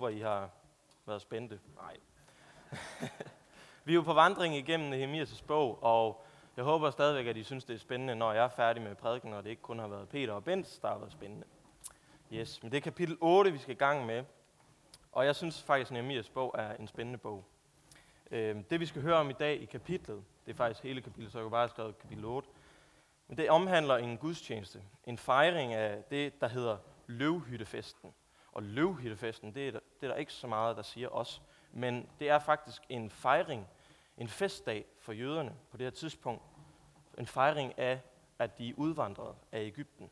håber, I har været spændte. Nej. vi er jo på vandring igennem Nehemias bog, og jeg håber stadigvæk, at I synes, det er spændende, når jeg er færdig med prædiken, og det ikke kun har været Peter og Bens, der har været spændende. Yes, men det er kapitel 8, vi skal i gang med. Og jeg synes faktisk, at Nehemias bog er en spændende bog. Øhm, det vi skal høre om i dag i kapitlet, det er faktisk hele kapitlet, så jeg kan bare have skrevet kapitel 8. Men det omhandler en gudstjeneste, en fejring af det, der hedder løvhyttefesten. Og løvhyttefesten, det er, der, det er der ikke så meget, der siger os. Men det er faktisk en fejring, en festdag for jøderne på det her tidspunkt. En fejring af, at de er udvandret af Ægypten.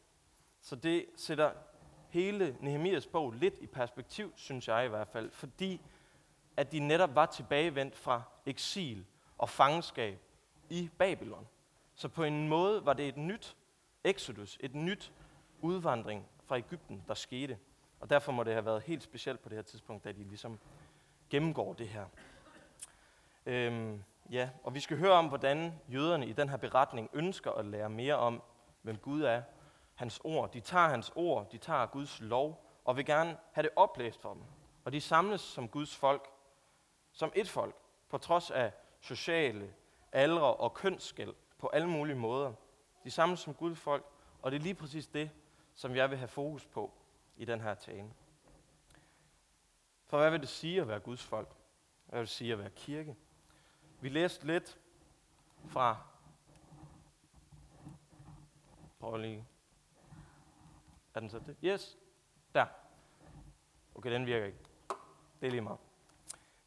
Så det sætter hele Nehemias bog lidt i perspektiv, synes jeg i hvert fald, fordi at de netop var tilbagevendt fra eksil og fangenskab i Babylon. Så på en måde var det et nyt exodus, et nyt udvandring fra Ægypten, der skete. Og derfor må det have været helt specielt på det her tidspunkt, da de ligesom gennemgår det her. Øhm, ja, og vi skal høre om, hvordan jøderne i den her beretning ønsker at lære mere om, hvem Gud er. Hans ord. De tager hans ord, de tager Guds lov, og vil gerne have det oplæst for dem. Og de samles som Guds folk, som et folk, på trods af sociale, aldre og kønsskæld på alle mulige måder. De samles som Guds folk, og det er lige præcis det, som jeg vil have fokus på i den her tale. For hvad vil det sige at være Guds folk? Hvad vil det sige at være kirke? Vi læste lidt fra... Prøv lige. Er den så det? Yes. Der. Okay, den virker ikke. Det er lige meget.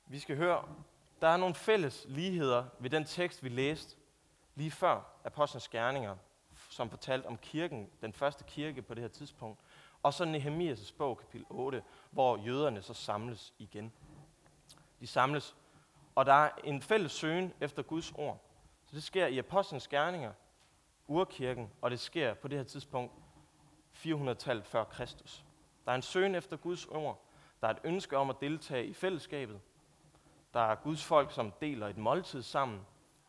Vi skal høre, der er nogle fælles ligheder ved den tekst, vi læste lige før Apostlenes Gerninger, som fortalte om kirken, den første kirke på det her tidspunkt, og så Nehemias bog, kapitel 8, hvor jøderne så samles igen. De samles, og der er en fælles søgen efter Guds ord. Så det sker i Apostlenes Gerninger, urkirken, og det sker på det her tidspunkt 400-tallet før Kristus. Der er en søgen efter Guds ord. Der er et ønske om at deltage i fællesskabet. Der er Guds folk, som deler et måltid sammen.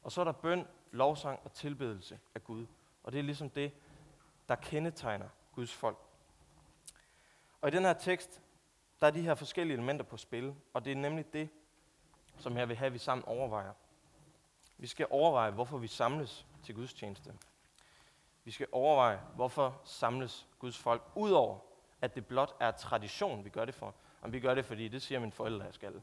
Og så er der bøn, lovsang og tilbedelse af Gud. Og det er ligesom det, der kendetegner Guds folk. Og i den her tekst, der er de her forskellige elementer på spil, og det er nemlig det, som jeg vil have, at vi sammen overvejer. Vi skal overveje, hvorfor vi samles til Guds tjeneste. Vi skal overveje, hvorfor samles Guds folk, udover at det blot er tradition, vi gør det for. Om vi gør det, fordi det siger mine forældre, jeg skal.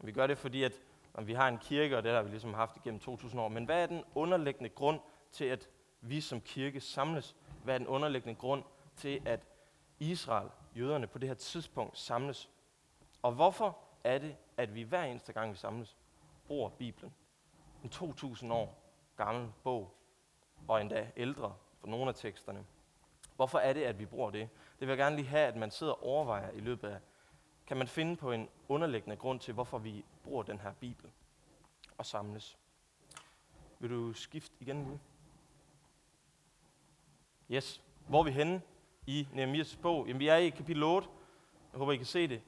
Om vi gør det, fordi at om vi har en kirke, og det har vi ligesom haft igennem 2000 år. Men hvad er den underliggende grund til, at vi som kirke samles? Hvad er den underliggende grund til, at Israel, jøderne på det her tidspunkt samles? Og hvorfor er det, at vi hver eneste gang, vi samles, bruger Bibelen? En 2000 år gammel bog, og endda ældre for nogle af teksterne. Hvorfor er det, at vi bruger det? Det vil jeg gerne lige have, at man sidder og overvejer i løbet af, kan man finde på en underliggende grund til, hvorfor vi bruger den her Bibel og samles. Vil du skifte igen nu? Yes. Hvor er vi henne i Nehemias bog? Jamen, vi er i kapitel 8. Jeg håber, I kan se det.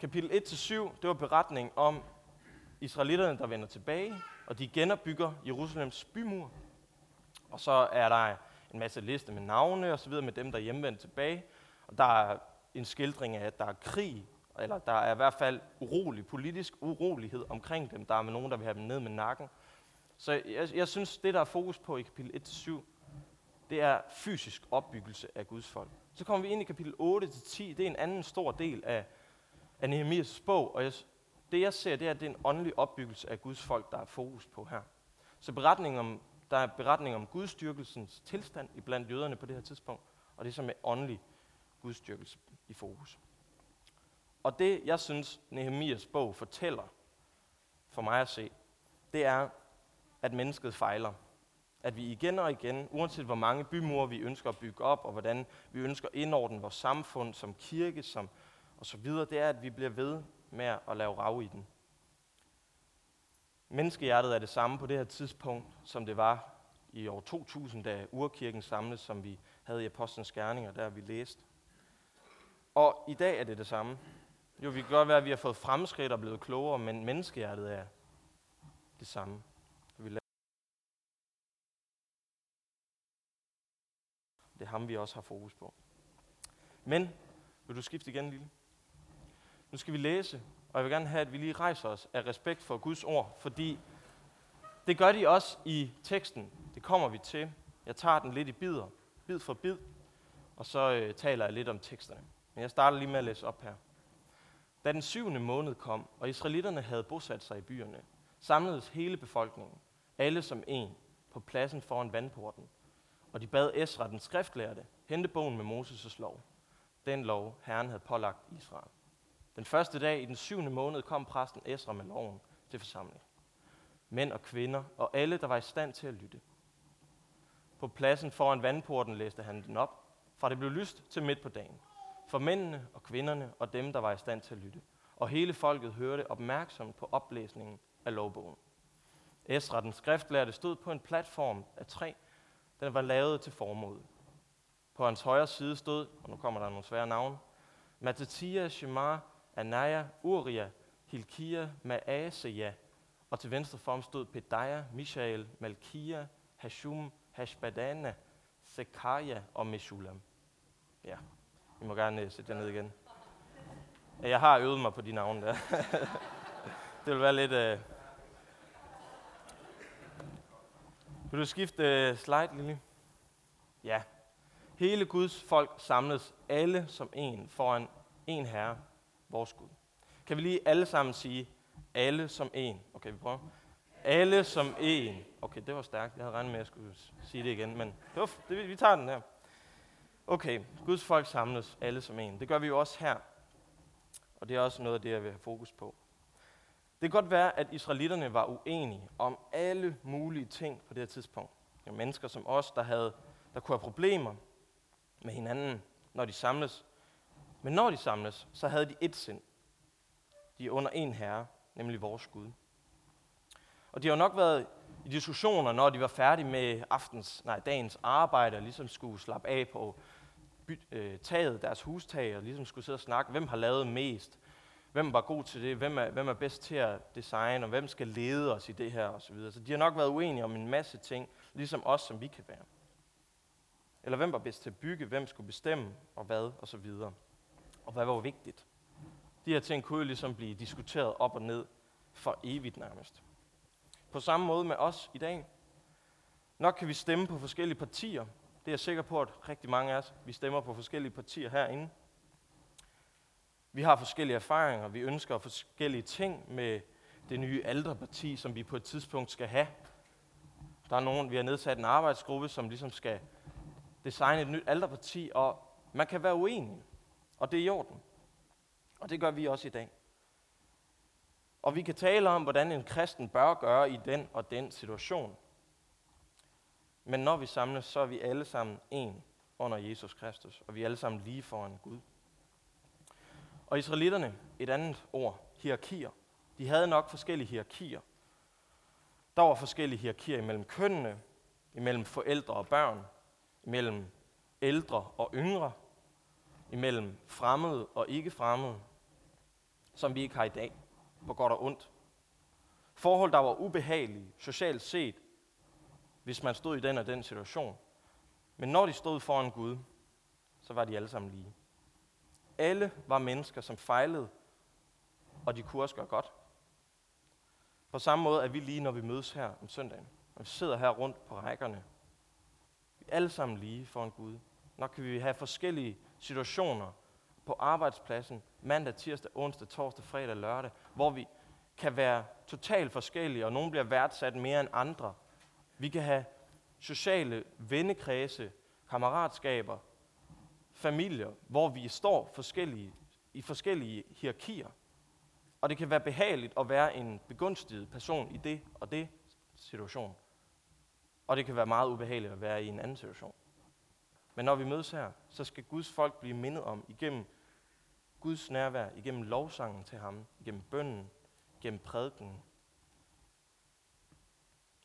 Kapitel 1-7, det var beretning om israelitterne, der vender tilbage, og de genopbygger Jerusalems bymur. Og så er der en masse liste med navne og så videre med dem, der er hjemvendt tilbage. Og der er en skildring af, at der er krig, eller der er i hvert fald urolig, politisk urolighed omkring dem. Der er nogen, der vil have dem ned med nakken. Så jeg, jeg synes, det der er fokus på i kapitel 1-7, det er fysisk opbyggelse af Guds folk. Så kommer vi ind i kapitel 8-10, det er en anden stor del af, af Nehemias bog, og jeg, det jeg ser, det er, at det er en åndelig opbyggelse af Guds folk, der er fokus på her. Så beretningen om der er beretning om gudstyrkelsens tilstand i blandt jøderne på det her tidspunkt, og det er som er åndelig gudstyrkelse i fokus. Og det, jeg synes, Nehemias bog fortæller, for mig at se, det er, at mennesket fejler. At vi igen og igen, uanset hvor mange bymure vi ønsker at bygge op, og hvordan vi ønsker at indordne vores samfund som kirke, som, og så videre, det er, at vi bliver ved med at lave rav i den. Menneskehjertet er det samme på det her tidspunkt, som det var i år 2000, da urkirken samles, som vi havde i Apostlenes Gerninger, der vi læste. Og i dag er det det samme. Jo, vi kan godt være, at vi har fået fremskridt og blevet klogere, men menneskehjertet er det samme. Det er ham, vi også har fokus på. Men, vil du skifte igen, lille? Nu skal vi læse, og jeg vil gerne have, at vi lige rejser os af respekt for Guds ord, fordi det gør de også i teksten. Det kommer vi til. Jeg tager den lidt i bidder, bid for bid, og så øh, taler jeg lidt om teksterne. Men jeg starter lige med at læse op her. Da den syvende måned kom, og israelitterne havde bosat sig i byerne, samledes hele befolkningen, alle som en, på pladsen foran vandporten. Og de bad Esra, den skriftlærte, hente bogen med Moses' lov. Den lov, Herren havde pålagt Israel. Den første dag i den syvende måned kom præsten Esra med loven til forsamling. Mænd og kvinder og alle, der var i stand til at lytte. På pladsen foran vandporten læste han den op, fra det blev lyst til midt på dagen. For mændene og kvinderne og dem, der var i stand til at lytte. Og hele folket hørte opmærksomt på oplæsningen af lovbogen. Esra, den skriftlærte, stod på en platform af træ, den var lavet til formod. På hans højre side stod, og nu kommer der nogle svære navne, Matatia, Shemar, Anaya, Uria, Hilkia, Maaseja, og til venstre for ham stod Pedaya, Mishael, Malkia, Hashum, Hashbadana, Sekaja og Meshulam. Ja, I må gerne øh, sætte jer ned igen. Jeg har øvet mig på de navne der. det vil være lidt... Øh, Vil du skifte øh, slide, Lille? Ja. Hele Guds folk samles alle som en foran en herre, vores Gud. Kan vi lige alle sammen sige, alle som en? Okay, vi prøver. Alle som en. Okay, det var stærkt. Jeg havde regnet med, at jeg skulle sige det igen, men uf, det, vi tager den her. Okay, Guds folk samles alle som en. Det gør vi jo også her. Og det er også noget af det, jeg vil have fokus på. Det kan godt være, at israelitterne var uenige om alle mulige ting på det her tidspunkt. Det var mennesker som os, der, havde, der kunne have problemer med hinanden, når de samles. Men når de samles, så havde de et sind. De er under en herre, nemlig vores Gud. Og de har jo nok været i diskussioner, når de var færdige med aftens, nej, dagens arbejde, og ligesom skulle slappe af på by, øh, taget, deres hustag, og ligesom skulle sidde og snakke, hvem har lavet mest, hvem var god til det, hvem er, hvem er bedst til at designe, og hvem skal lede os i det her, osv. Så de har nok været uenige om en masse ting, ligesom os, som vi kan være. Eller hvem var bedst til at bygge, hvem skulle bestemme, og hvad, og så videre. Og hvad var vigtigt. De her ting kunne jo ligesom blive diskuteret op og ned for evigt nærmest. På samme måde med os i dag. Nok kan vi stemme på forskellige partier. Det er jeg sikker på, at rigtig mange af os, vi stemmer på forskellige partier herinde. Vi har forskellige erfaringer, vi ønsker forskellige ting med det nye alderparti, som vi på et tidspunkt skal have. Der er nogen, vi har nedsat en arbejdsgruppe, som ligesom skal designe et nyt alderparti, og man kan være uenig, og det er i orden. Og det gør vi også i dag. Og vi kan tale om, hvordan en kristen bør gøre i den og den situation. Men når vi samles, så er vi alle sammen en under Jesus Kristus, og vi er alle sammen lige foran Gud. Og israelitterne, et andet ord, hierarkier, de havde nok forskellige hierarkier. Der var forskellige hierarkier imellem kønnene, imellem forældre og børn, imellem ældre og yngre, imellem fremmede og ikke fremmede, som vi ikke har i dag, på godt og ondt. Forhold, der var ubehagelige, socialt set, hvis man stod i den og den situation. Men når de stod foran Gud, så var de alle sammen lige. Alle var mennesker, som fejlede, og de kunne også gøre godt. På samme måde er vi lige, når vi mødes her om søndagen. Når vi sidder her rundt på rækkerne. Vi er alle sammen lige foran Gud. Nok kan vi have forskellige situationer på arbejdspladsen, mandag, tirsdag, onsdag, torsdag, fredag, lørdag, hvor vi kan være totalt forskellige, og nogen bliver værdsat mere end andre. Vi kan have sociale vennekredse, kammeratskaber, familier, hvor vi står forskellige, i forskellige hierarkier. Og det kan være behageligt at være en begunstiget person i det og det situation. Og det kan være meget ubehageligt at være i en anden situation. Men når vi mødes her, så skal Guds folk blive mindet om igennem Guds nærvær, igennem lovsangen til ham, igennem bønnen, igennem prædiken,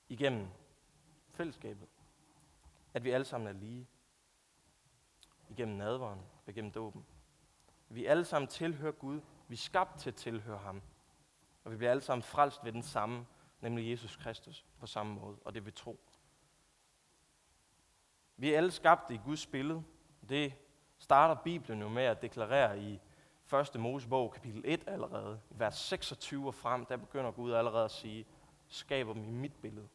igennem fællesskabet, at vi alle sammen er lige, igennem nadveren og igennem dåben. Vi alle sammen tilhører Gud. Vi er skabt til at tilhøre ham. Og vi bliver alle sammen frelst ved den samme, nemlig Jesus Kristus, på samme måde, og det vi tro. Vi er alle skabt i Guds billede. Det starter Bibelen jo med at deklarere i første Mosebog, kapitel 1 allerede, vers 26 og frem, der begynder Gud allerede at sige, skaber dem i mit billede.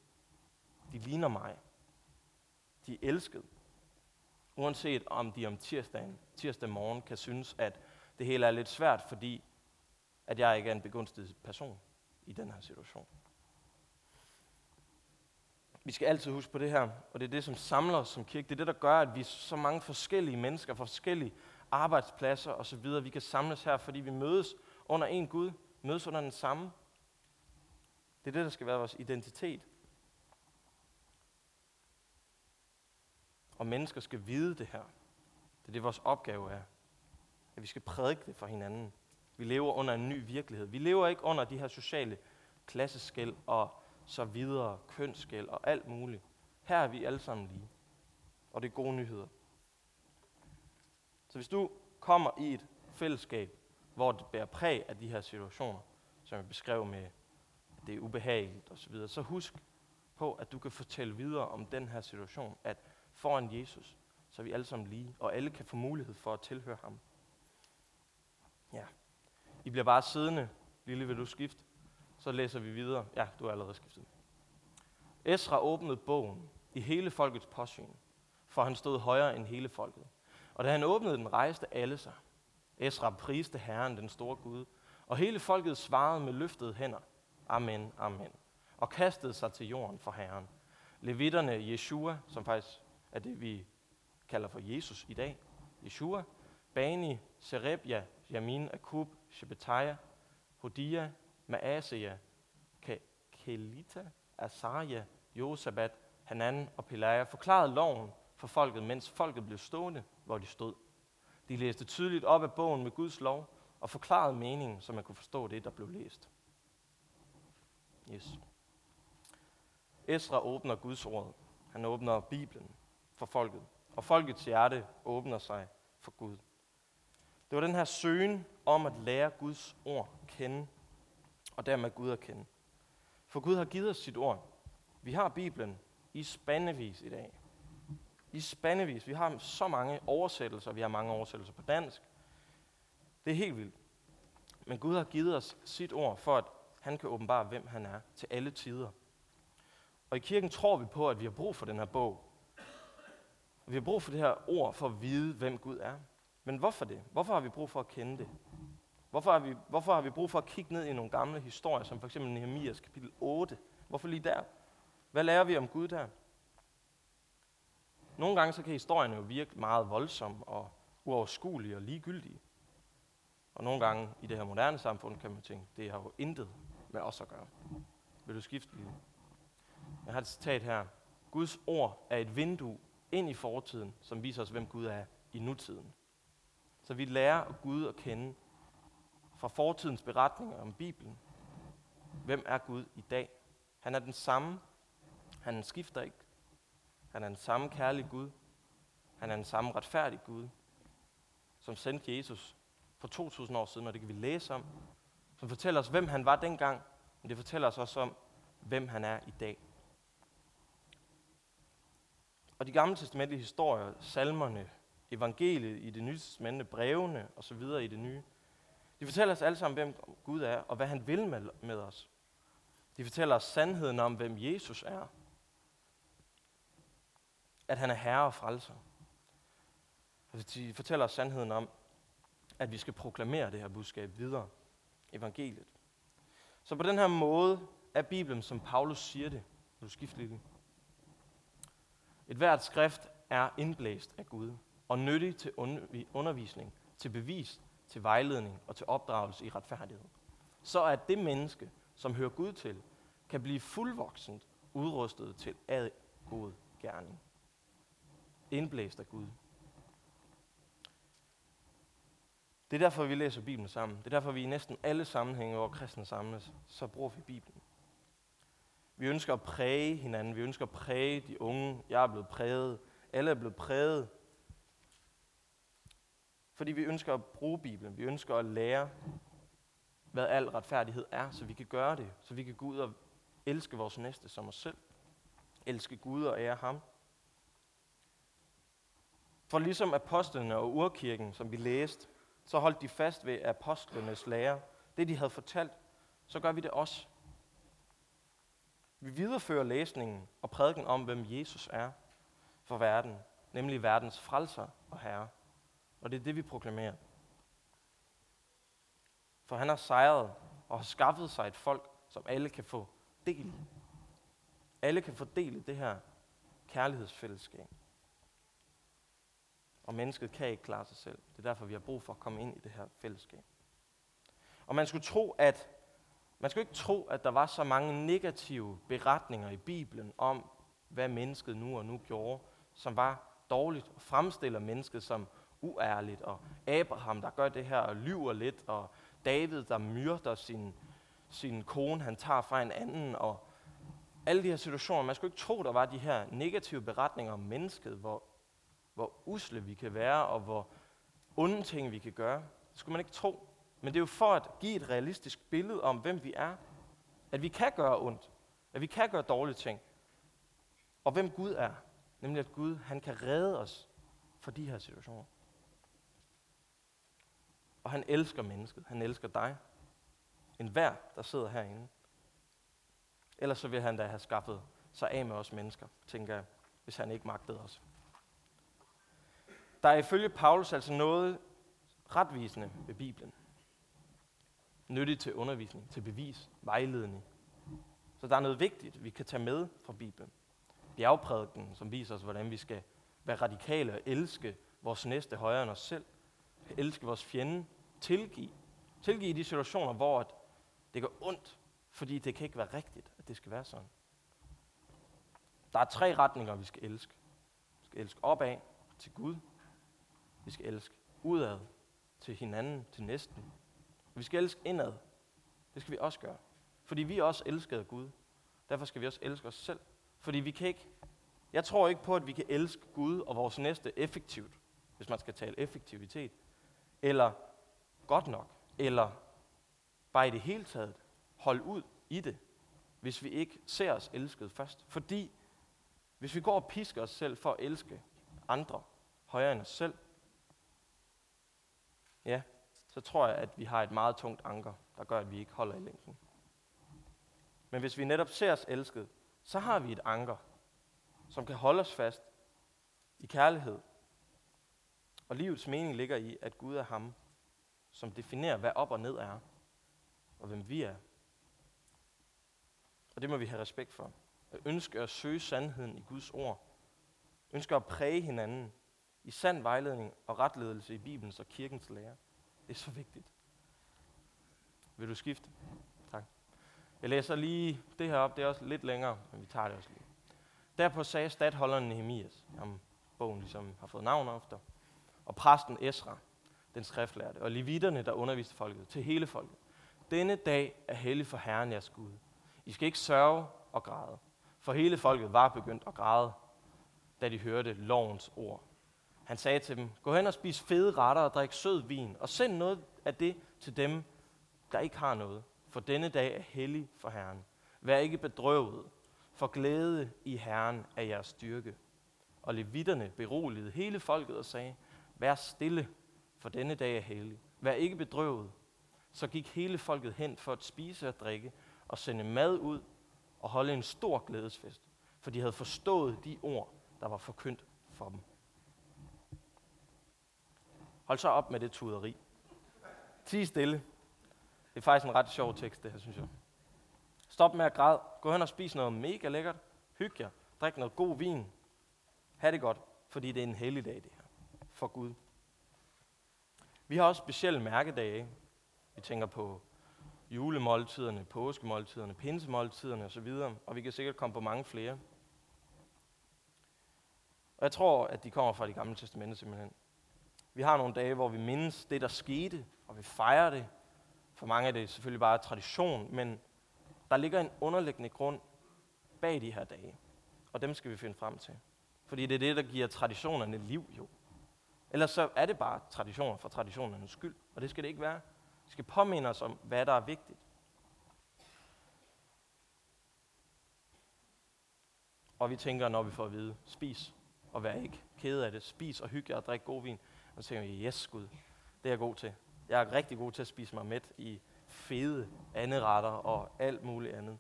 De ligner mig. De er elskede. Uanset om de om tirsdagen, tirsdag morgen kan synes, at det hele er lidt svært, fordi at jeg ikke er en begunstiget person i den her situation. Vi skal altid huske på det her, og det er det, som samler os som kirke. Det er det, der gør, at vi er så mange forskellige mennesker, forskellige arbejdspladser osv. Vi kan samles her, fordi vi mødes under en Gud, mødes under den samme. Det er det, der skal være vores identitet. Og mennesker skal vide det her. Det er det, vores opgave er. At vi skal prædike det for hinanden. Vi lever under en ny virkelighed. Vi lever ikke under de her sociale klasseskæld og så videre, kønsskæld og alt muligt. Her er vi alle sammen lige. Og det er gode nyheder. Så hvis du kommer i et fællesskab, hvor det bærer præg af de her situationer, som jeg beskrev med, at det er ubehageligt osv., så husk på, at du kan fortælle videre om den her situation, at foran Jesus, så er vi alle sammen lige, og alle kan få mulighed for at tilhøre ham. Ja. I bliver bare siddende. Lille, vil du skifte? Så læser vi videre. Ja, du er allerede skiftet. Esra åbnede bogen i hele folkets påsyn, for han stod højere end hele folket. Og da han åbnede den, rejste alle sig. Esra priste Herren, den store Gud, og hele folket svarede med løftede hænder. Amen, amen. Og kastede sig til jorden for Herren. Levitterne Jeshua, som faktisk af det, vi kalder for Jesus i dag. Yeshua, Bani, Serebia, Jamin, Akub, Shebetaya, Hodia, Maaseja, Kelita, Asaria, Josabat, Hanan og Pelaya forklarede loven for folket, mens folket blev stående, hvor de stod. De læste tydeligt op af bogen med Guds lov og forklarede meningen, så man kunne forstå det, der blev læst. Yes. Esra åbner Guds ord. Han åbner Bibelen for folket. Og folkets hjerte åbner sig for Gud. Det var den her søgen om at lære Guds ord kende, og dermed Gud at kende. For Gud har givet os sit ord. Vi har Bibelen i spandevis i dag. I spandevis. Vi har så mange oversættelser. Vi har mange oversættelser på dansk. Det er helt vildt. Men Gud har givet os sit ord, for at han kan åbenbare, hvem han er til alle tider. Og i kirken tror vi på, at vi har brug for den her bog. Vi har brug for det her ord for at vide, hvem Gud er. Men hvorfor det? Hvorfor har vi brug for at kende det? Hvorfor har vi, hvorfor har vi brug for at kigge ned i nogle gamle historier, som f.eks. Nehemias kapitel 8? Hvorfor lige der? Hvad lærer vi om Gud der? Nogle gange så kan historierne jo virke meget voldsomme og uoverskuelige og ligegyldige. Og nogle gange i det her moderne samfund kan man tænke, det har jo intet med os at gøre. Vil du skifte lige? Jeg har et citat her. Guds ord er et vindue ind i fortiden, som viser os, hvem Gud er i nutiden. Så vi lærer Gud at kende fra fortidens beretninger om Bibelen. Hvem er Gud i dag? Han er den samme. Han skifter ikke. Han er den samme kærlige Gud. Han er den samme retfærdige Gud, som sendte Jesus for 2000 år siden, og det kan vi læse om, som fortæller os, hvem han var dengang, men det fortæller os også om, hvem han er i dag. Og de gamle testamentlige historier, salmerne, evangeliet i det nye testamente, brevene osv. i det nye, de fortæller os alle sammen, hvem Gud er, og hvad han vil med, med os. De fortæller os sandheden om, hvem Jesus er. At han er herre og frelser. Altså, de fortæller os sandheden om, at vi skal proklamere det her budskab videre. Evangeliet. Så på den her måde er Bibelen, som Paulus siger det. Vil du skifte lidt? Et hvert skrift er indblæst af Gud og nyttig til undervisning, til bevis, til vejledning og til opdragelse i retfærdighed. Så at det menneske, som hører Gud til, kan blive fuldvoksent udrustet til ad god gerning. Indblæst af Gud. Det er derfor, vi læser Bibelen sammen. Det er derfor, vi i næsten alle sammenhænge, hvor kristne samles, så bruger vi Bibelen. Vi ønsker at præge hinanden. Vi ønsker at præge de unge. Jeg er blevet præget. Alle er blevet præget. Fordi vi ønsker at bruge Bibelen. Vi ønsker at lære, hvad al retfærdighed er, så vi kan gøre det. Så vi kan gå ud og elske vores næste som os selv. Elske Gud og ære ham. For ligesom apostlene og urkirken, som vi læste, så holdt de fast ved apostlenes lære. Det, de havde fortalt, så gør vi det også. Vi viderefører læsningen og prædiken om, hvem Jesus er for verden, nemlig verdens frelser og herre. Og det er det, vi proklamerer. For han har sejret og har skaffet sig et folk, som alle kan få del i. Alle kan få del i det her kærlighedsfællesskab. Og mennesket kan ikke klare sig selv. Det er derfor, vi har brug for at komme ind i det her fællesskab. Og man skulle tro, at man skulle ikke tro, at der var så mange negative beretninger i Bibelen om, hvad mennesket nu og nu gjorde, som var dårligt og fremstiller mennesket som uærligt, og Abraham, der gør det her og lyver lidt, og David, der myrder sin, sin kone, han tager fra en anden, og alle de her situationer. Man skulle ikke tro, der var de her negative beretninger om mennesket, hvor, hvor usle vi kan være, og hvor onde ting vi kan gøre. Det skulle man ikke tro. Men det er jo for at give et realistisk billede om, hvem vi er. At vi kan gøre ondt. At vi kan gøre dårlige ting. Og hvem Gud er. Nemlig at Gud, han kan redde os fra de her situationer. Og han elsker mennesket. Han elsker dig. En hver, der sidder herinde. Ellers så vil han da have skaffet sig af med os mennesker, tænker jeg, hvis han ikke magtede os. Der er ifølge Paulus altså noget retvisende ved Bibelen. Nyttigt til undervisning, til bevis, vejledning. Så der er noget vigtigt, vi kan tage med fra Bibelen. Bjergprædiken, som viser os, hvordan vi skal være radikale og elske vores næste højere end os selv. Elske vores fjende. Tilgive. Tilgive i de situationer, hvor det går ondt, fordi det kan ikke være rigtigt, at det skal være sådan. Der er tre retninger, vi skal elske. Vi skal elske opad til Gud. Vi skal elske udad til hinanden, til næsten. Vi skal elske indad. Det skal vi også gøre. Fordi vi er også elskede af Gud. Derfor skal vi også elske os selv. Fordi vi kan ikke, jeg tror ikke på, at vi kan elske Gud og vores næste effektivt, hvis man skal tale effektivitet, eller godt nok, eller bare i det hele taget holde ud i det, hvis vi ikke ser os elsket først. Fordi hvis vi går og pisker os selv for at elske andre højere end os selv, ja, så tror jeg, at vi har et meget tungt anker, der gør, at vi ikke holder i længden. Men hvis vi netop ser os elsket, så har vi et anker, som kan holde os fast i kærlighed. Og livets mening ligger i, at Gud er ham, som definerer, hvad op og ned er, og hvem vi er. Og det må vi have respekt for. At ønske at søge sandheden i Guds ord. Ønsker at præge hinanden i sand vejledning og retledelse i Bibelens og kirkens lære. Det er så vigtigt. Vil du skifte? Tak. Jeg læser lige det her op. Det er også lidt længere, men vi tager det også lige. Derpå sagde stadholderen Nehemias, om bogen ligesom har fået navn efter, og præsten Esra, den skriftlærte, og levitterne, der underviste folket, til hele folket. Denne dag er hellig for Herren jeres Gud. I skal ikke sørge og græde. For hele folket var begyndt at græde, da de hørte lovens ord. Han sagde til dem, gå hen og spis fede retter og drik sød vin, og send noget af det til dem, der ikke har noget. For denne dag er hellig for Herren. Vær ikke bedrøvet, for glæde i Herren er jeres styrke. Og levitterne beroligede hele folket og sagde, vær stille, for denne dag er hellig. Vær ikke bedrøvet. Så gik hele folket hen for at spise og drikke, og sende mad ud og holde en stor glædesfest, for de havde forstået de ord, der var forkyndt for dem. Hold så op med det tuderi. Ti stille. Det er faktisk en ret sjov tekst, det her, synes jeg. Stop med at græde. Gå hen og spis noget mega lækkert. Hyg jer. Drik noget god vin. Ha' det godt, fordi det er en hellig dag, det her. For Gud. Vi har også specielle mærkedage. Vi tænker på julemåltiderne, påskemåltiderne, pinsemåltiderne osv., og vi kan sikkert komme på mange flere. Og jeg tror, at de kommer fra det gamle testamente simpelthen. Vi har nogle dage, hvor vi mindes det, der skete, og vi fejrer det. For mange er det selvfølgelig bare tradition, men der ligger en underliggende grund bag de her dage. Og dem skal vi finde frem til. Fordi det er det, der giver traditionerne liv jo. Ellers så er det bare traditioner for traditionernes skyld, og det skal det ikke være. Vi skal påminde os om, hvad der er vigtigt. Og vi tænker, når vi får at vide, spis og vær ikke ked af det. Spis og hygge og drik god vin. Og så tænker jeg, yes Gud, Det er jeg god til. Jeg er rigtig god til at spise mig mæt i fede anderetter og alt muligt andet.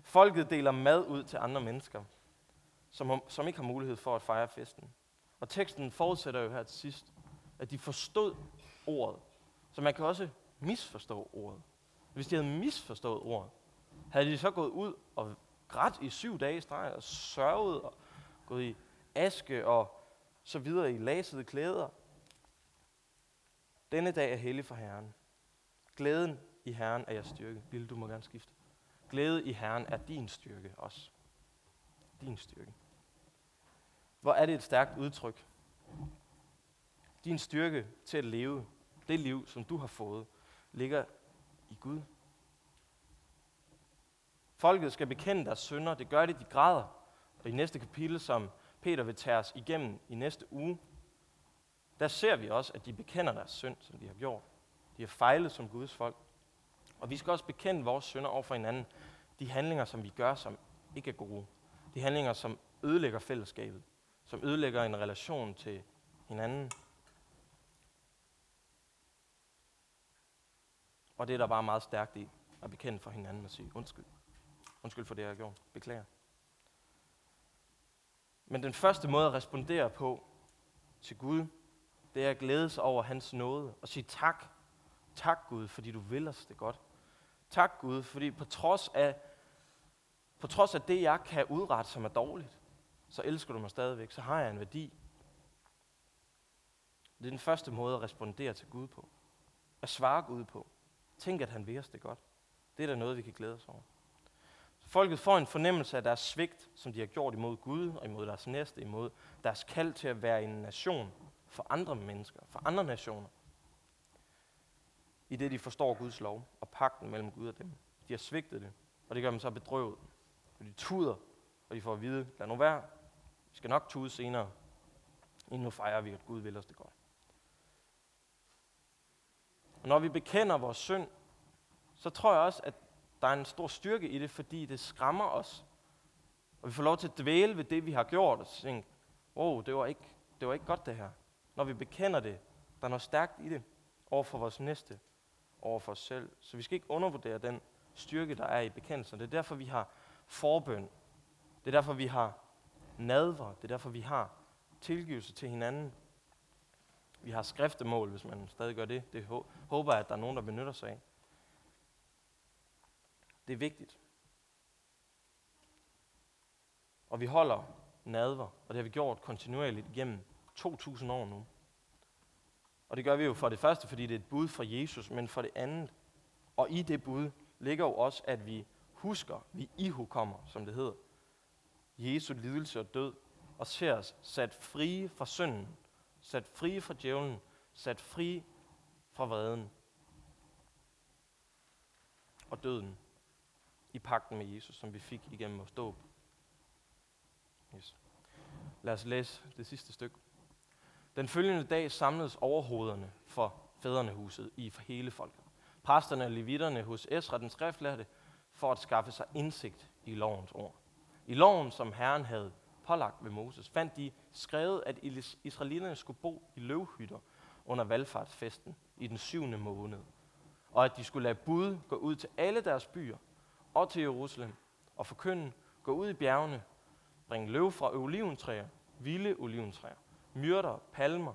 Folket deler mad ud til andre mennesker, som, som ikke har mulighed for at fejre festen. Og teksten forudsætter jo her til sidst, at de forstod ordet. Så man kan også misforstå ordet. Hvis de havde misforstået ordet, havde de så gået ud og grædt i syv dage i streg og sørget og gået i aske og så videre i lasede klæder. Denne dag er hellig for Herren. Glæden i Herren er jeres styrke. Lille, du må gerne skifte. Glæde i Herren er din styrke også. Din styrke. Hvor er det et stærkt udtryk. Din styrke til at leve det liv, som du har fået, ligger i Gud. Folket skal bekende deres synder. Det gør det, de græder. Og i næste kapitel, som Peter vil tage os igennem i næste uge, der ser vi også, at de bekender deres synd, som de har gjort. De har fejlet som Guds folk. Og vi skal også bekende vores synder over for hinanden. De handlinger, som vi gør, som ikke er gode. De handlinger, som ødelægger fællesskabet. Som ødelægger en relation til hinanden. Og det er der bare meget stærkt i, at bekende for hinanden og sige undskyld. Undskyld for det, jeg har gjort. Beklager. Men den første måde at respondere på til Gud, det er at glædes over hans nåde og sige tak. Tak Gud, fordi du vil os det godt. Tak Gud, fordi på trods af, på trods af det, jeg kan udrette, som er dårligt, så elsker du mig stadigvæk, så har jeg en værdi. Det er den første måde at respondere til Gud på. At svare Gud på. Tænk, at han vil os det godt. Det er da noget, vi kan glæde os over. Folket får en fornemmelse af deres svigt, som de har gjort imod Gud og imod deres næste, imod deres kald til at være en nation for andre mennesker, for andre nationer. I det de forstår Guds lov og pakten mellem Gud og dem. De har svigtet det, og det gør dem så bedrøvet. Og de tuder, og de får at vide, lad nu være, vi skal nok tude senere. Inden nu fejrer vi, at Gud vil os det godt. Og når vi bekender vores synd, så tror jeg også, at der er en stor styrke i det, fordi det skræmmer os. Og vi får lov til at dvæle ved det, vi har gjort, og tænke, wow, det var ikke, det var ikke godt det her. Når vi bekender det, der er noget stærkt i det, over for vores næste, over for os selv. Så vi skal ikke undervurdere den styrke, der er i bekendelsen. Det er derfor, vi har forbøn. Det er derfor, vi har nadver. Det er derfor, vi har tilgivelse til hinanden. Vi har skriftemål, hvis man stadig gør det. Det håber jeg, at der er nogen, der benytter sig af. Det er vigtigt. Og vi holder nadver, og det har vi gjort kontinuerligt igennem 2.000 år nu. Og det gør vi jo for det første, fordi det er et bud fra Jesus, men for det andet, og i det bud ligger jo også, at vi husker, vi ihukommer, som det hedder, Jesu lidelse og død, og ser os sat frie fra synden, sat frie fra djævlen, sat fri fra vreden og døden i pakten med Jesus, som vi fik igennem vores dåb. Yes. Lad os læse det sidste stykke. Den følgende dag samledes overhovederne for fædrenehuset i hele folket. Præsterne og levitterne hos Esra, den skriftlærte, for at skaffe sig indsigt i lovens ord. I loven, som Herren havde pålagt ved Moses, fandt de skrevet, at israelitterne skulle bo i løvhytter under valgfartsfesten i den syvende måned, og at de skulle lade bud gå ud til alle deres byer og til Jerusalem og forkynde, gå ud i bjergene, bringe løv fra oliventræer, vilde oliventræer, myrter, palmer,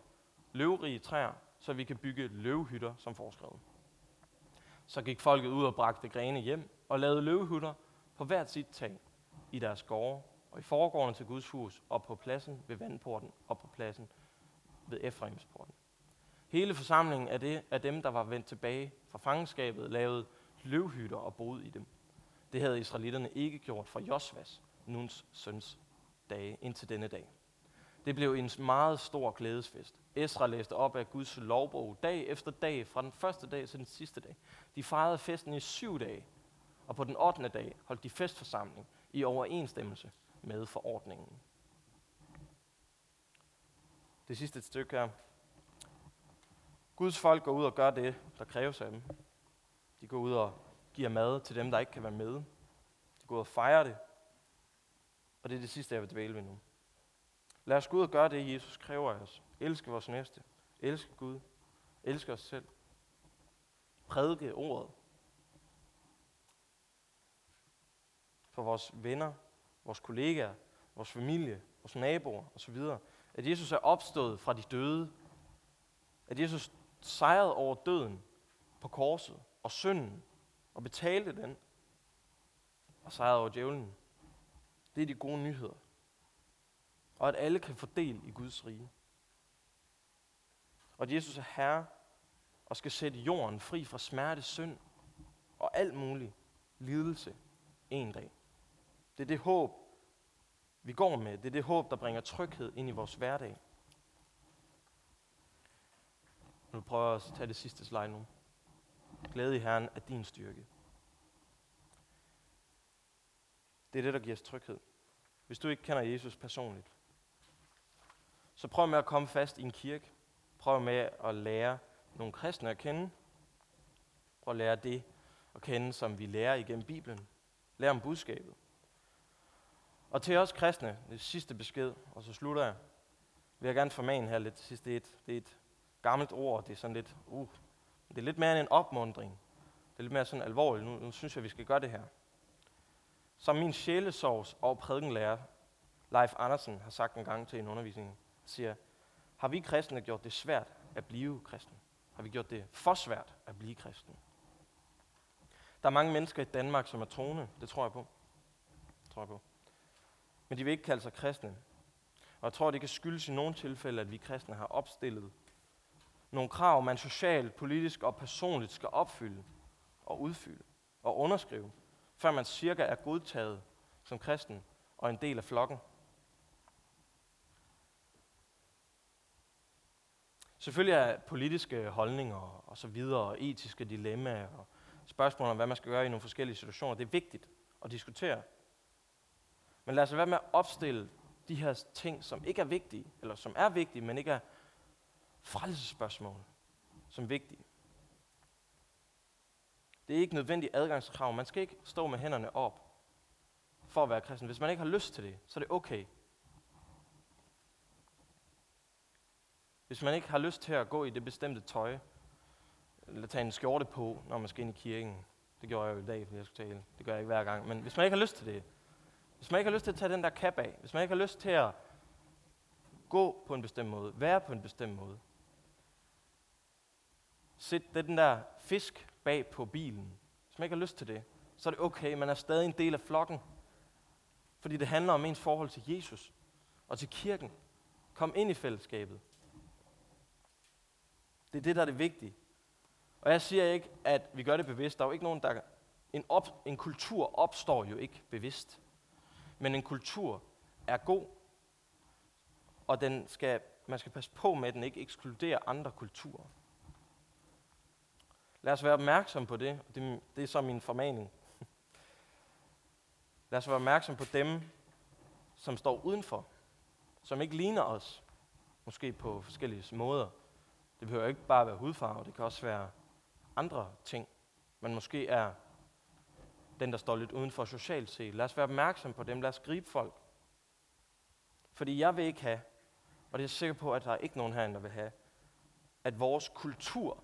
løvrige træer, så vi kan bygge løvhytter som foreskrevet. Så gik folket ud og bragte grene hjem og lavede løvhytter på hvert sit tag i deres gårde og i foregården til Guds hus og på pladsen ved vandporten og på pladsen ved Efraimsporten. Hele forsamlingen af, det, af dem, der var vendt tilbage fra fangenskabet, lavede løvhytter og boede i dem. Det havde israelitterne ikke gjort fra Josvas, Nuns søns dage, indtil denne dag. Det blev en meget stor glædesfest. Esra læste op af Guds lovbog dag efter dag, fra den første dag til den sidste dag. De fejrede festen i syv dage, og på den 8. dag holdt de festforsamling i overensstemmelse med forordningen. Det sidste stykke her. Guds folk går ud og gør det, der kræves af dem. De går ud og giver mad til dem, der ikke kan være med. De går ud og fejrer det. Og det er det sidste, jeg vil dvæle ved nu. Lad os gå ud og gøre det, Jesus kræver af os. Elske vores næste. Elske Gud. elske os selv, prædike ordet for vores venner, vores kollegaer, vores familie, vores naboer osv. At Jesus er opstået fra de døde. At Jesus sejrede over døden på korset og synden og betalte den og sejrede over djævlen. Det er de gode nyheder. Og at alle kan få del i Guds rige. Og at Jesus er herre og skal sætte jorden fri fra smerte, synd og alt mulig lidelse en dag. Det er det håb, vi går med. Det er det håb, der bringer tryghed ind i vores hverdag. Nu prøver jeg at tage det sidste slide nu. Glæde i Herren er din styrke. Det er det, der giver os tryghed. Hvis du ikke kender Jesus personligt, så prøv med at komme fast i en kirke. Prøv med at lære nogle kristne at kende. Prøv at lære det at kende, som vi lærer igennem Bibelen. Lær om budskabet. Og til os kristne, det sidste besked, og så slutter jeg, vil jeg gerne formane her lidt sidst. Det er et, det er et gammelt ord, det er sådan lidt, uh, det er lidt mere end en opmundring. Det er lidt mere sådan alvorligt. Nu, nu synes jeg, vi skal gøre det her. Som min sjælesovs og prædikenlærer, Leif Andersen, har sagt en gang til en undervisning, siger, har vi kristne gjort det svært at blive kristen? Har vi gjort det for svært at blive kristen? Der er mange mennesker i Danmark, som er troende. Det tror jeg på. Det tror jeg på. Men de vil ikke kalde sig kristne. Og jeg tror, det kan skyldes i nogle tilfælde, at vi kristne har opstillet nogle krav, man socialt, politisk og personligt skal opfylde og udfylde og underskrive, før man cirka er godtaget som kristen og en del af flokken. Selvfølgelig er politiske holdninger og så videre, og etiske dilemmaer og spørgsmål om, hvad man skal gøre i nogle forskellige situationer, det er vigtigt at diskutere. Men lad os være med at opstille de her ting, som ikke er vigtige, eller som er vigtige, men ikke er frelsesspørgsmål, som vigtige. Det er ikke nødvendigt adgangskrav. Man skal ikke stå med hænderne op for at være kristen. Hvis man ikke har lyst til det, så er det okay. Hvis man ikke har lyst til at gå i det bestemte tøj, eller tage en skjorte på, når man skal ind i kirken. Det gjorde jeg jo i dag, fordi jeg skulle tale. Det gør jeg ikke hver gang. Men hvis man ikke har lyst til det, hvis man ikke har lyst til at tage den der kap af, hvis man ikke har lyst til at gå på en bestemt måde, være på en bestemt måde, sæt den der fisk bag på bilen. Hvis man ikke har lyst til det, så er det okay, man er stadig en del af flokken. Fordi det handler om ens forhold til Jesus og til kirken. Kom ind i fællesskabet. Det er det, der er det vigtige. Og jeg siger ikke, at vi gør det bevidst. Der er jo ikke nogen, der... En, op, en kultur opstår jo ikke bevidst. Men en kultur er god, og den skal, man skal passe på med, at den ikke ekskluderer andre kulturer. Lad os være opmærksom på det. Det, det er så min formaning. Lad os være opmærksom på dem, som står udenfor, som ikke ligner os, måske på forskellige måder. Det behøver ikke bare være hudfarve, det kan også være andre ting. Man måske er den, der står lidt uden for socialt set. Lad os være opmærksom på dem. Lad os gribe folk. Fordi jeg vil ikke have, og det er jeg sikker på, at der er ikke nogen herinde, der vil have, at vores kultur,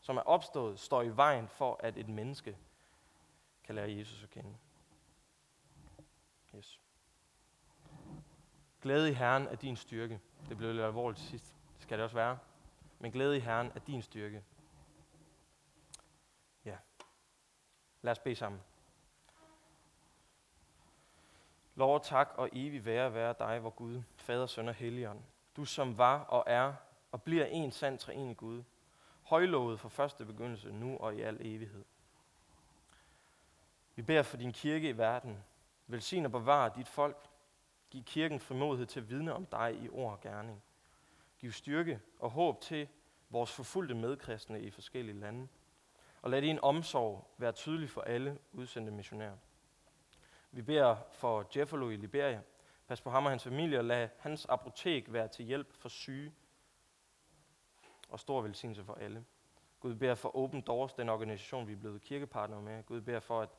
som er opstået, står i vejen for, at et menneske kan lære Jesus at kende. Yes. Glæde i Herren er din styrke. Det blev lidt alvorligt sidst. Skal det også være. Men glæde i Herren er din styrke. Ja. Lad os bede sammen. Lov og tak og evig være være dig, vor Gud, Fader, Søn og Helligånd. Du som var og er og bliver en sand treenig Gud. Højlovet fra første begyndelse, nu og i al evighed. Vi beder for din kirke i verden. Velsign og bevare dit folk. Giv kirken frimodighed til at vidne om dig i ord og gerning give styrke og håb til vores forfulgte medkristne i forskellige lande og lad din omsorg være tydelig for alle udsendte missionærer. Vi beder for Jeffalo i Liberia. Pas på ham og hans familie, og lad hans apotek være til hjælp for syge og stor velsignelse for alle. Gud beder for Open Doors, den organisation, vi er blevet kirkepartner med. Gud beder for, at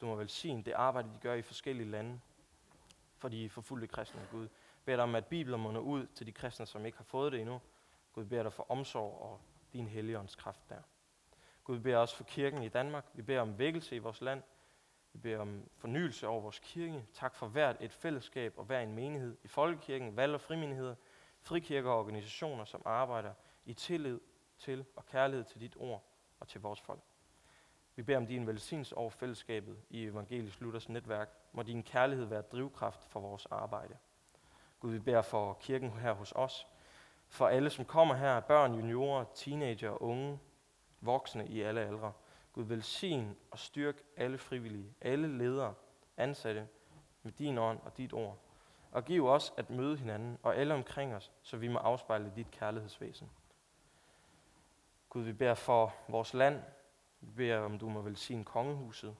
du må velsigne det arbejde, de gør i forskellige lande for de forfulgte kristne. Gud beder om, at Bibelen må nå ud til de kristne, som ikke har fået det endnu. Gud, vi beder dig for omsorg og din helligåndskraft der. Gud, vi beder også for kirken i Danmark. Vi beder om vækkelse i vores land. Vi beder om fornyelse over vores kirke. Tak for hvert et fællesskab og hver en menighed i folkekirken, valg- og frimenigheder, frikirker og organisationer, som arbejder i tillid til og kærlighed til dit ord og til vores folk. Vi beder om din velsignelse over fællesskabet i Evangelisk Luthers netværk. Må din kærlighed være drivkraft for vores arbejde. Gud, vi beder for kirken her hos os, for alle, som kommer her, børn, juniorer, teenager unge, voksne i alle aldre. Gud, velsign og styrk alle frivillige, alle ledere, ansatte med din ånd og dit ord. Og giv os at møde hinanden og alle omkring os, så vi må afspejle dit kærlighedsvæsen. Gud, vi beder for vores land. Vi beder, om du må velsigne kongehuset,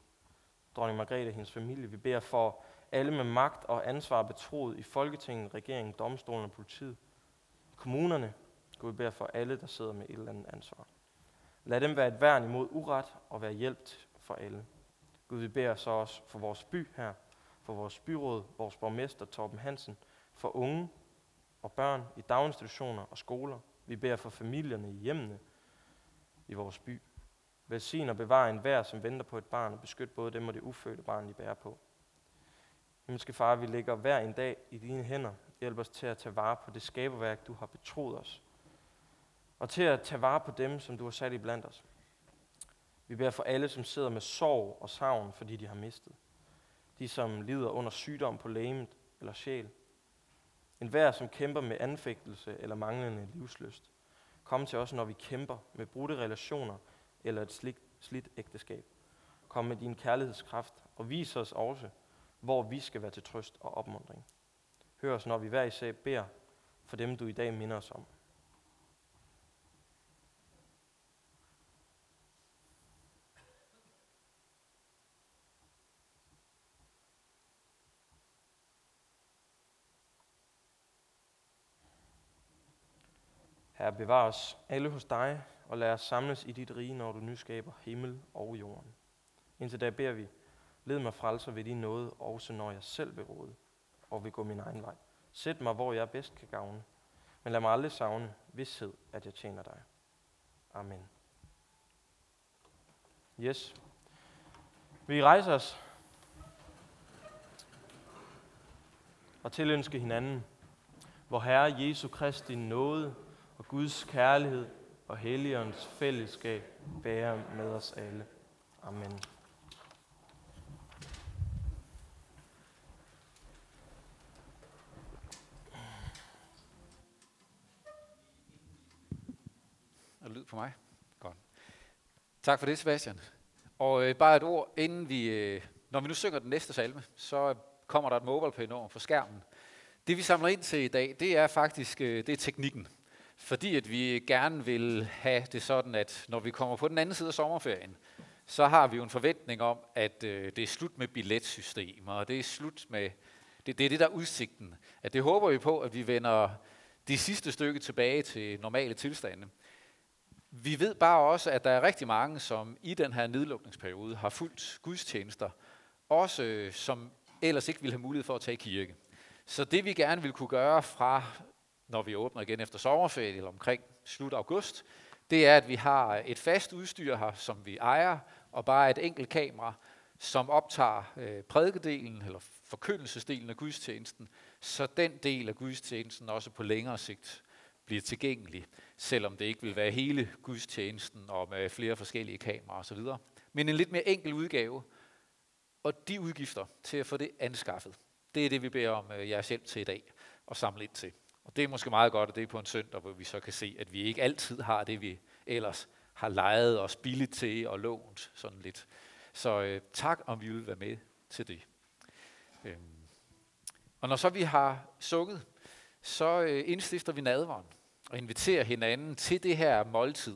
dronning Margrethe og hendes familie. Vi beder for alle med magt og ansvar betroet i Folketinget, regeringen, domstolen og politiet. I kommunerne, Gud, vi beder for alle, der sidder med et eller andet ansvar. Lad dem være et værn imod uret og være hjælp for alle. Gud, vi beder så også for vores by her, for vores byråd, vores borgmester Torben Hansen, for unge og børn i daginstitutioner og skoler. Vi beder for familierne i hjemmene i vores by. Velsign og bevare enhver, som venter på et barn, og beskyt både dem og det ufødte barn, de bærer på. Himmelske far, vi lægger hver en dag i dine hænder. Hjælp os til at tage vare på det skaberværk, du har betroet os. Og til at tage vare på dem, som du har sat i blandt os. Vi beder for alle, som sidder med sorg og savn, fordi de har mistet. De, som lider under sygdom på lægemet eller sjæl. En hver, som kæmper med anfægtelse eller manglende livsløst. Kom til os, når vi kæmper med brudte relationer eller et slidt, slidt ægteskab. Kom med din kærlighedskraft og vis os også, hvor vi skal være til trøst og opmundring. Hør os, når vi hver især beder for dem, du i dag minder os om. Herre, bevar os alle hos dig, og lad os samles i dit rige, når du nyskaber himmel og jorden. Indtil da beder vi, led mig frelser ved din nåde, også når jeg selv vil råde og vil gå min egen vej. Sæt mig, hvor jeg bedst kan gavne, men lad mig aldrig savne vidshed, at jeg tjener dig. Amen. Yes. Vi rejser os og tilønske hinanden, hvor Herre Jesu Kristi nåde og Guds kærlighed og Helligåndens fællesskab bærer med os alle. Amen. På mig? Godt. Tak for det, Sebastian. Og øh, bare et ord, inden vi, øh, når vi nu synger den næste salme, så kommer der et mobile over på skærmen. Det vi samler ind til i dag, det er faktisk øh, det er teknikken. Fordi at vi gerne vil have det sådan, at når vi kommer på den anden side af sommerferien, så har vi jo en forventning om, at øh, det er slut med billetsystemer, og det er slut med, det, det er det der er udsigten. At det håber vi på, at vi vender det sidste stykke tilbage til normale tilstande. Vi ved bare også, at der er rigtig mange, som i den her nedlukningsperiode har fulgt gudstjenester, også øh, som ellers ikke ville have mulighed for at tage kirke. Så det vi gerne vil kunne gøre fra, når vi åbner igen efter sommerferien eller omkring slut august, det er, at vi har et fast udstyr her, som vi ejer, og bare et enkelt kamera, som optager øh, prædikedelen eller forkyndelsesdelen af gudstjenesten, så den del af gudstjenesten også på længere sigt bliver tilgængelig, selvom det ikke vil være hele gudstjenesten og med flere forskellige kameraer osv. Men en lidt mere enkel udgave, og de udgifter til at få det anskaffet, det er det, vi beder om øh, jeres hjælp til i dag og samle ind til. Og det er måske meget godt, at det er på en søndag, hvor vi så kan se, at vi ikke altid har det, vi ellers har lejet os billigt til og lånt sådan lidt. Så øh, tak, om vi vil være med til det. Øhm. Og når så vi har sukket, så øh, indstifter vi nadveren og inviterer hinanden til det her måltid,